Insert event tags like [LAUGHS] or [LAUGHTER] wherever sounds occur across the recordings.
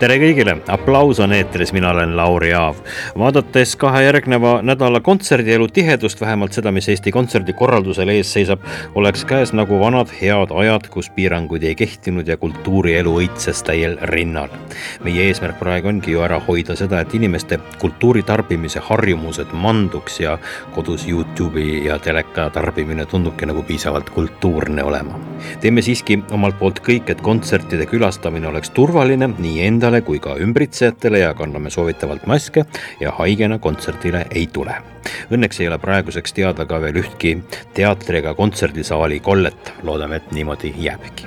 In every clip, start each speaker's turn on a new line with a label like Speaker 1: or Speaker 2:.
Speaker 1: tere kõigile, aplaus on eetris, mina olen Lauri Aav. vaadates kahe järgneva nädala kontserdielu tihedust, vähemalt seda, mis Eesti Kontserdi korraldusel ees seisab, oleks käes nagu vanad head ajad, kus piiranguid ei kehtinud ja kultuurielu õitses täiel rinnal. meie eesmärk praegu ongi ju ära hoida seda, et inimeste kultuuri tarbimise harjumused manduks ja kodus Youtube'i ja teleka tarbimine tundubki nagu piisavalt kultuurne olema. teeme siiski omalt poolt kõik, et kontsertide külastamine oleks turvaline nii endale endale kui ka ümbritsejatele ja kanname soovitavalt maske ja haigena kontserdile ei tule. Õnneks ei ole praeguseks teada ka veel ühtki teatri ega kontserdisaali kollet, loodame, et niimoodi jääbki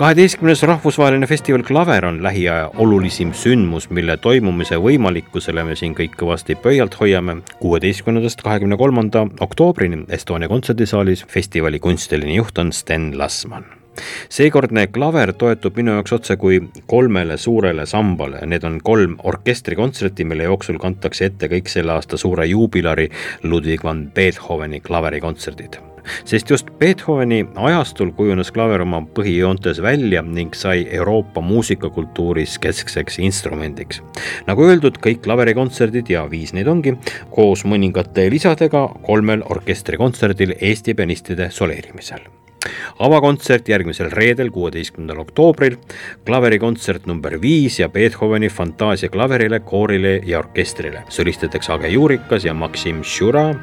Speaker 1: kaheteistkümnes rahvusvaheline festival Klaver on lähiaja olulisim sündmus, mille toimumise võimalikkusele me siin kõik kõvasti pöialt hoiame. kuueteistkümnendast kahekümne kolmanda oktoobrini Estonia kontserdisaalis festivali kunstiline juht on Sten Lasman seekordne klaver toetub minu jaoks otse kui kolmele suurele sambale, need on kolm orkestrikontserti, mille jooksul kantakse ette kõik selle aasta suure juubilari Ludwig van Beethoveni klaverikontserdid. Sest just Beethoveni ajastul kujunes klaver oma põhijoontes välja ning sai Euroopa muusikakultuuris keskseks instrumendiks. nagu öeldud, kõik klaverikontserdid ja viis neid ongi, koos mõningate lisadega kolmel orkestrikontserdil Eesti pianistide soleerimisel avakontsert järgmisel reedel, kuueteistkümnendal oktoobril, klaverikontsert number viis ja Beethoveni fantaasia klaverile, koorile ja orkestrile. solistideks Age Juurikas ja Maksim Šura.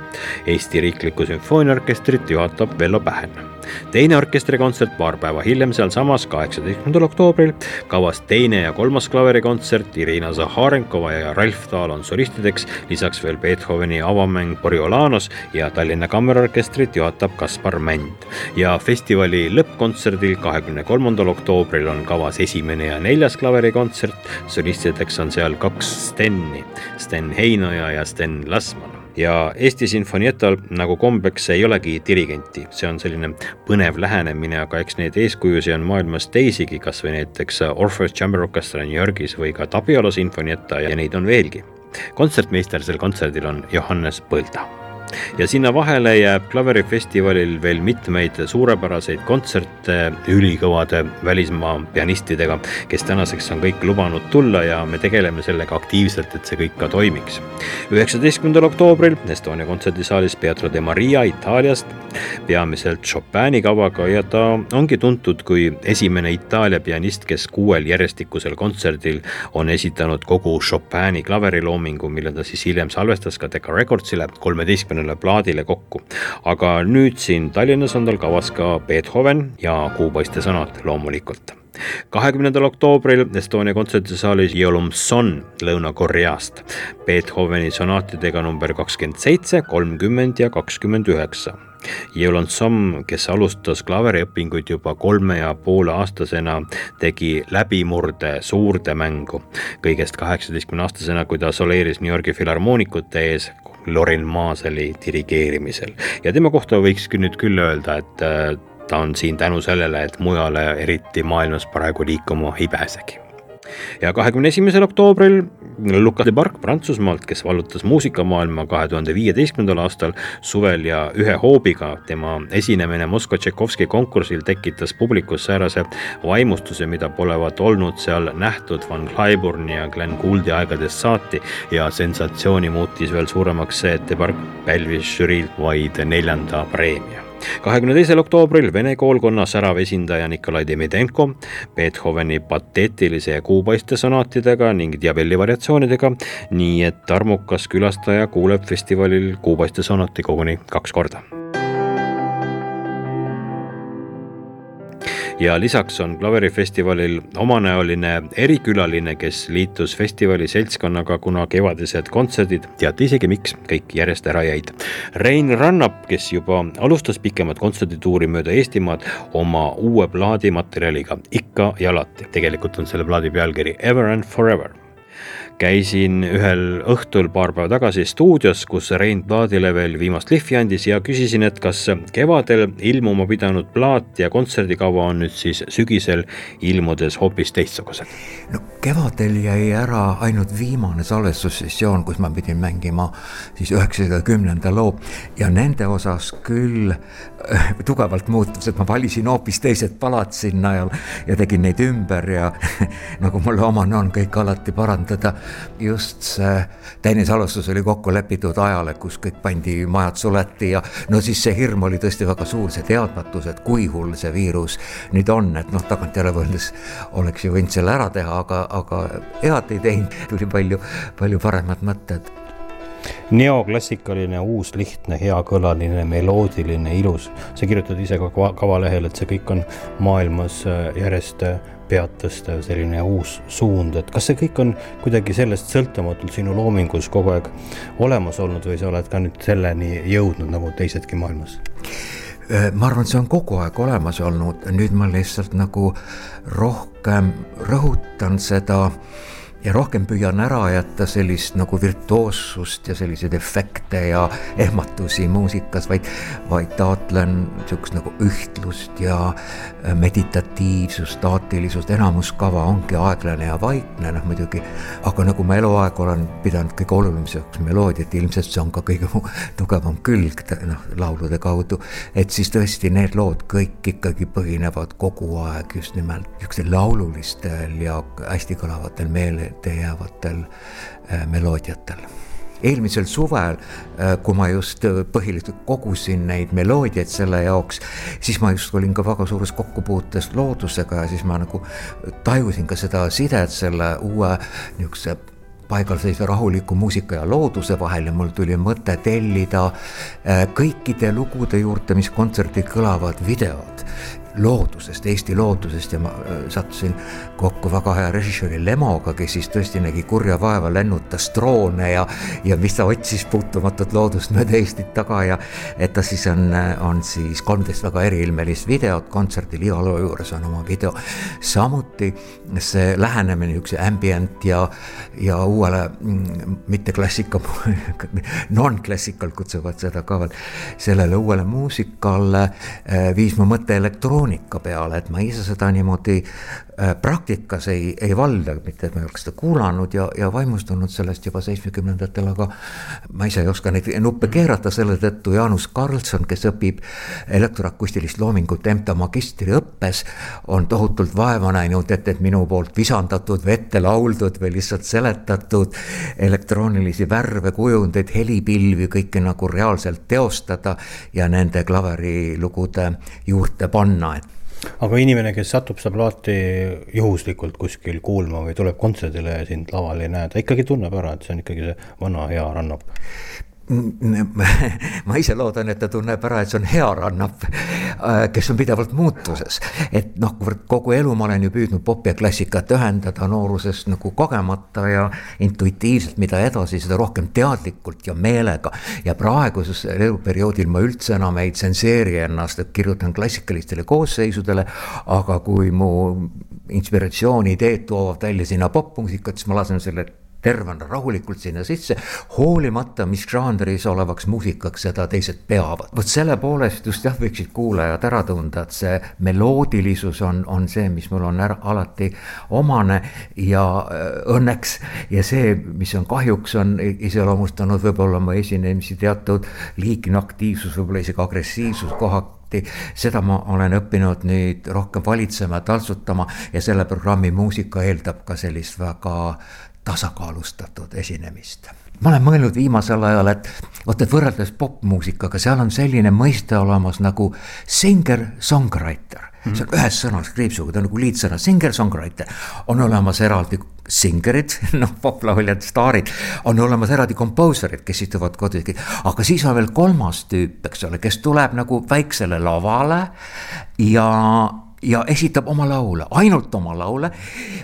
Speaker 1: Eesti Riiklikku Sümfooniaorkestrit juhatab Vello Pähen teine orkestrikontsert paar päeva hiljem sealsamas, kaheksateistkümnendal oktoobril. kavas teine ja kolmas klaverikontsert, Irina Zaharenkova ja Ralf Taal on solistideks, lisaks veel Beethoveni avamäng Coriolanos ja Tallinna Kammerorkestrit juhatab Kaspar Mänd. ja festivali lõppkontserdil, kahekümne kolmandal oktoobril on kavas esimene ja neljas klaverikontsert. solistideks on seal kaks Steni, Sten Heinoja ja Sten Lasman ja Eesti Sinfonietal nagu kombeks ei olegi dirigenti, see on selline põnev lähenemine, aga eks neid eeskujusid on maailmas teisigi, kasvõi näiteks Orpheus Chamber Orchestra New Yorgis või ka Tapiolo Sinfonietta ja neid on veelgi. kontsertmeister sel kontserdil on Johannes Põlda ja sinna vahele jääb klaverifestivalil veel mitmeid suurepäraseid kontserte ülikõvade välismaa pianistidega, kes tänaseks on kõik lubanud tulla ja me tegeleme sellega aktiivselt, et see kõik ka toimiks. üheksateistkümnendal oktoobril Estonia kontserdisaalis Pietro de Maria Itaaliast peamiselt Chopini kavaga ja ta ongi tuntud kui esimene Itaalia pianist, kes kuuel järjestikusel kontserdil on esitanud kogu Chopini klaveriloomingu, mille ta siis hiljem salvestas ka Decca Recordsile kolmeteistkümnendal kolmekümnele plaadile kokku. aga nüüd siin Tallinnas on tal kavas ka Beethoven ja Kuupoiste sonat loomulikult kahekümnendal oktoobril Estonia kontserdisaalis Jolumson Lõuna-Koreast Beethoveni sonaatidega number kakskümmend seitse, kolmkümmend ja kakskümmend üheksa. Jolonsom, kes alustas klaveriõpinguid juba kolme ja poole aastasena, tegi läbimurde suurde mängu. kõigest kaheksateistkümne aastasena, kui ta soleeris New Yorgi filharmoonikute ees Lorin Maaseli dirigeerimisel. Ja tema kohta võikski nüüd küll öelda, et äh, ta on siin tänu sellele, et mujale eriti maailmas praegu liikuma ei pääsegi. Ja kahekümne esimesel oktoobril Lukas de Barc Prantsusmaalt, kes vallutas muusikamaailma kahe tuhande viieteistkümnendal aastal suvel ja ühe hoobiga. tema esinemine Moskva Tšaikovski konkursil tekitas publikus säärase vaimustuse, mida polevat olnud seal nähtud Van Cliburni ja Glen Gouldi aegadest saati ja sensatsiooni muutis veel suuremaks see, et de Barc pälvis žüriilt vaid neljanda preemia kahekümne teisel oktoobril Vene koolkonna särav esindaja Nikolai Demidenko Beethoveni pateetilise ja kuupaiste sonaatidega ning Diabelli variatsioonidega, nii et armukas külastaja kuuleb festivalil kuupaiste sonaati koguni kaks korda ja lisaks on klaverifestivalil omanäoline erikülaline, kes liitus festivali seltskonnaga, kuna kevadised kontserdid, teate isegi miks, kõik järjest ära jäid. Rein Rannap, kes juba alustas pikemat kontserdituuri mööda Eestimaad oma uue plaadi materjaliga ikka ja alati. tegelikult on selle plaadi pealkiri Ever and Forever käisin ühel õhtul paar päeva tagasi stuudios, kus Rein plaadile veel viimast lihvi andis ja küsisin, et kas kevadel ilmuma pidanud plaat ja kontserdikava on nüüd siis sügisel ilmudes hoopis teistsugused?
Speaker 2: no kevadel jäi ära ainult viimane salvestussessioon, kus ma pidin mängima siis üheksasaja kümnenda loo ja nende osas küll [LAUGHS] tugevalt muutus, et ma valisin hoopis teised palad sinna ja, ja tegin neid ümber ja [LAUGHS] nagu mulle omane on, kõike alati parandada. Just see teine salvestus oli kokku lepitud ajale, kus kõik pandi, majad suleti ja no siis see hirm oli tõesti väga suur, see teadmatus, et kui hull see viirus nüüd on, et noh, tagantjärele mõeldes oleks ju võinud selle ära teha, aga, aga head ei teinud, [LAUGHS] tuli palju, palju paremad mõtted
Speaker 1: neoklassikaline, uus, lihtne, heakõlaline, meloodiline, ilus. sa kirjutad ise ka kavalehel, et see kõik on maailmas äh, järjest äh, pead tõsta ja selline uus suund, et kas see kõik on kuidagi sellest sõltumatult sinu loomingus kogu aeg olemas olnud või sa oled ka nüüd selleni jõudnud nagu teisedki maailmas?
Speaker 2: Äh, ma arvan, see on kogu aeg olemas olnud, nüüd ma lihtsalt nagu rohkem rõhutan seda äh, ja rohkem püüan ära jätta sellist nagu virtuoossust ja selliseid efekte ja ehmatusi muusikas, vaid, vaid taotlen sihukest nagu ühtlust ja äh, meditatiivsust, staatilisust, enamus kava ongi aeglane ja vaikne, noh muidugi. aga nagu ma eluaeg olen pidanud kõige olulisemaks meloodiat, ilmselt see on ka kõige [LAUGHS] tugevam külg, noh laulude kaudu. et siis tõesti need lood kõik ikkagi põhinevad kogu aeg just nimelt niisugustel laululistel ja hästi kõlavatel meele meelde jäävatel äh, meloodiatel. Eelmisel suvel, äh, kui ma just äh, põhiliselt kogusin neid meloodiaid selle jaoks, siis ma just olin ka väga suures kokkupuutes loodusega ja siis ma nagu tajusin ka seda sidet selle uue niisuguse paigalseisva rahuliku muusika ja looduse vahel ja mul tuli mõte tellida kõikide lugude juurde, mis kontserdil kõlavad, videod loodusest, Eesti loodusest ja ma äh, sattusin kokku väga hea režissööri Lemoga, kes siis tõesti nägi kurja vaeva, lennutas droone ja, ja mis ta otsis puutumatut loodust mööda Eestit taga ja et ta siis on, on siis kolmteist väga eriilmelist videot kontserdil, iga loo juures on oma video. samuti see lähenemine niisuguse ambient ja, ja uuele mm, mitte [LAUGHS] klassika, non-classical kutsuvad seda ka veel, sellele uuele muusikale äh, viis mu mõte elektroon elektroonika peale, et ma ise seda niimoodi äh, praktikas ei, ei valda, mitte et ma ei oleks seda kuulanud ja, ja vaimustunud sellest juba seitsmekümnendatel, aga ma ise ei oska neid nuppe keerata, selle tõttu Jaanus Karlsson, kes õpib elektroakustilist loomingut EMTA magistriõppes, on tohutult vaeva näinud, et, et minu poolt visandatud või ette lauldud või lihtsalt seletatud elektroonilisi värve, kujundeid, helipilvi, kõike nagu reaalselt teostada ja nende klaverilugude juurde panna, et
Speaker 1: aga inimene, kes satub seda plaati juhuslikult kuskil kuulma või tuleb kontserdile ja sind laval ei näe, ta ikkagi tunneb ära, et see on ikkagi see vana hea Rannap
Speaker 2: ma ise loodan, et ta tunneb ära, et see on hea rannap, äh, kes on pidevalt muutuses. et noh, kuivõrd kogu elu ma olen ju püüdnud popi ja klassikat ühendada noorusest nagu kogemata ja intuitiivselt, mida edasi, seda rohkem teadlikult ja meelega. ja praegusel eluperioodil ma üldse enam ei tsenseeri ennast, et kirjutan klassikalistele koosseisudele, aga kui mu inspiratsiooni ideed toovad välja sinna popmuusikat, siis ma lasen selle tervena rahulikult sinna sisse, hoolimata, mis žanris olevaks muusikaks seda teised peavad. vot selle poolest just jah, võiksid kuulajad ära tunda, et see meloodilisus on, on see, mis mul on ära, alati omane ja äh, õnneks ja see, mis on kahjuks, on iseloomustanud võib-olla mu esinemisi teatud liigne aktiivsus, võib-olla isegi agressiivsus kohati seda ma olen õppinud nüüd rohkem valitsema, taltsutama ja selle programmi muusika eeldab ka sellist väga tasakaalustatud esinemist. ma olen mõelnud viimasel ajal, et vot, et võrreldes popmuusikaga, seal on selline mõiste olemas nagu singer-songwriter mm. -hmm. see on ühes sõnas kriipsuga, ta on nagu liitsõna, singer-songwriter. on olemas eraldi singerid, [LAUGHS] noh, poplauljad, staarid, on olemas eraldi komposerid, kes istuvad kodus, aga siis on veel kolmas tüüp, eks ole, kes tuleb nagu väiksele lavale ja ja esitab oma laule, ainult oma laule.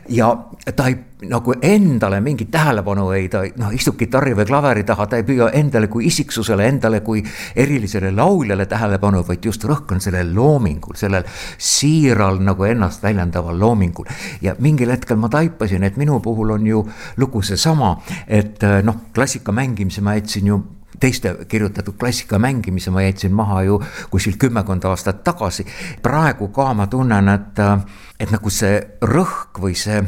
Speaker 2: ja ta ei nagu endale mingit tähelepanu ei, ta noh, istub kitarri või klaveri taha, ta ei püüa endale kui isiksusele, endale kui erilisele lauljale tähelepanu, vaid just rõhk on sellel loomingul, sellel siiral nagu ennast väljendaval loomingul. ja mingil hetkel ma taipasin, et minu puhul on ju lugu seesama, et noh, klassika mängimise ma jätsin ju teiste kirjutatud klassika mängimise ma jätsin maha ju kuskil kümmekond aastat tagasi. praegu ka ma tunnen, et, et nagu see rõhk või see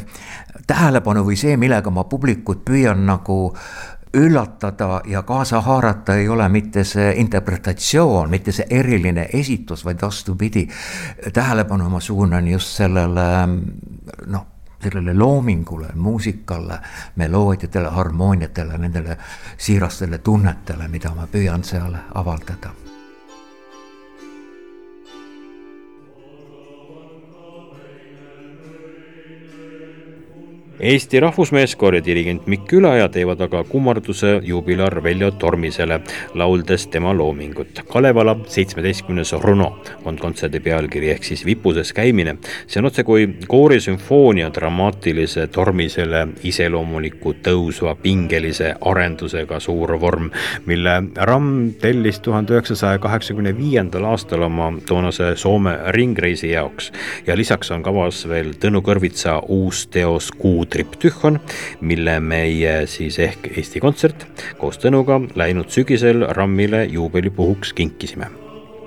Speaker 2: tähelepanu või see, millega ma publikut püüan nagu üllatada ja kaasa haarata ei ole mitte see interpretatsioon, mitte see eriline esitus, vaid vastupidi. tähelepanu ma suunan just sellele noh sellele loomingule, muusikale, meloodiatele, harmooniatele, nendele siirastele tunnetele, mida ma püüan seal avaldada
Speaker 1: Eesti Rahvusmeeskoor ja dirigent Mikk Ülaja teevad aga kummarduse juubilar Veljo Tormisele, lauldes tema loomingut. Kalevala seitsmeteistkümnes Runo on kontserdi pealkiri ehk siis vipuses käimine. see on otsekui koorisümfoonia dramaatilise Tormisele iseloomuliku tõusva pingelise arendusega suur vorm, mille Ramm tellis tuhande üheksasaja kaheksakümne viiendal aastal oma toonase Soome ringreisi jaoks ja lisaks on kavas veel Tõnu Kõrvitsa uus teos Kuud triptühhon, mille meie siis ehk Eesti Kontsert koos Tõnuga läinud sügisel RAM-ile juubelipuhuks kinkisime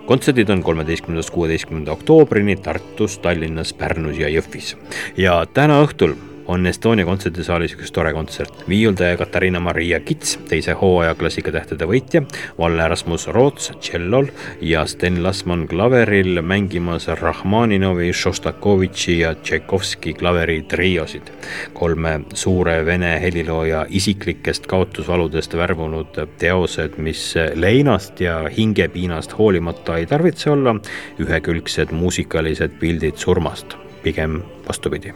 Speaker 1: kontserdid on kolmeteistkümnendast kuueteistkümnenda oktoobrini Tartus, Tallinnas, Pärnus ja Jõhvis. ja täna õhtul on Estonia kontserdisaalis üks tore kontsert. viiuldaja Katariina-Maria Kits, teise hooaja klassikatähtede võitja, Valle Rasmus Roots tšellol ja Sten Lasman klaveril mängimas Rahmaninovi, Šostakovitši ja Tšaikovski klaveri triosid. kolme suure vene helilooja isiklikest kaotusvaludest värvunud teosed, mis leinast ja hingepiinast hoolimata ei tarvitse olla ühekülgsed muusikalised pildid surmast, pigem vastupidi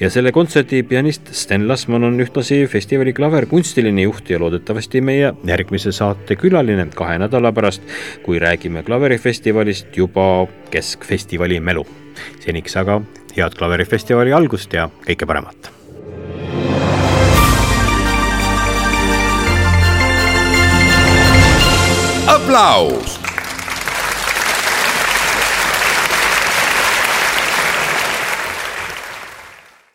Speaker 1: ja selle kontserdi pianist Sten Lasman on ühtlasi festivali klaver kunstiline juht ja loodetavasti meie järgmise saate külaline kahe nädala pärast, kui räägime klaverifestivalist juba keskfestivali melu. seniks aga head klaverifestivali algust ja kõike paremat.
Speaker 3: aplaus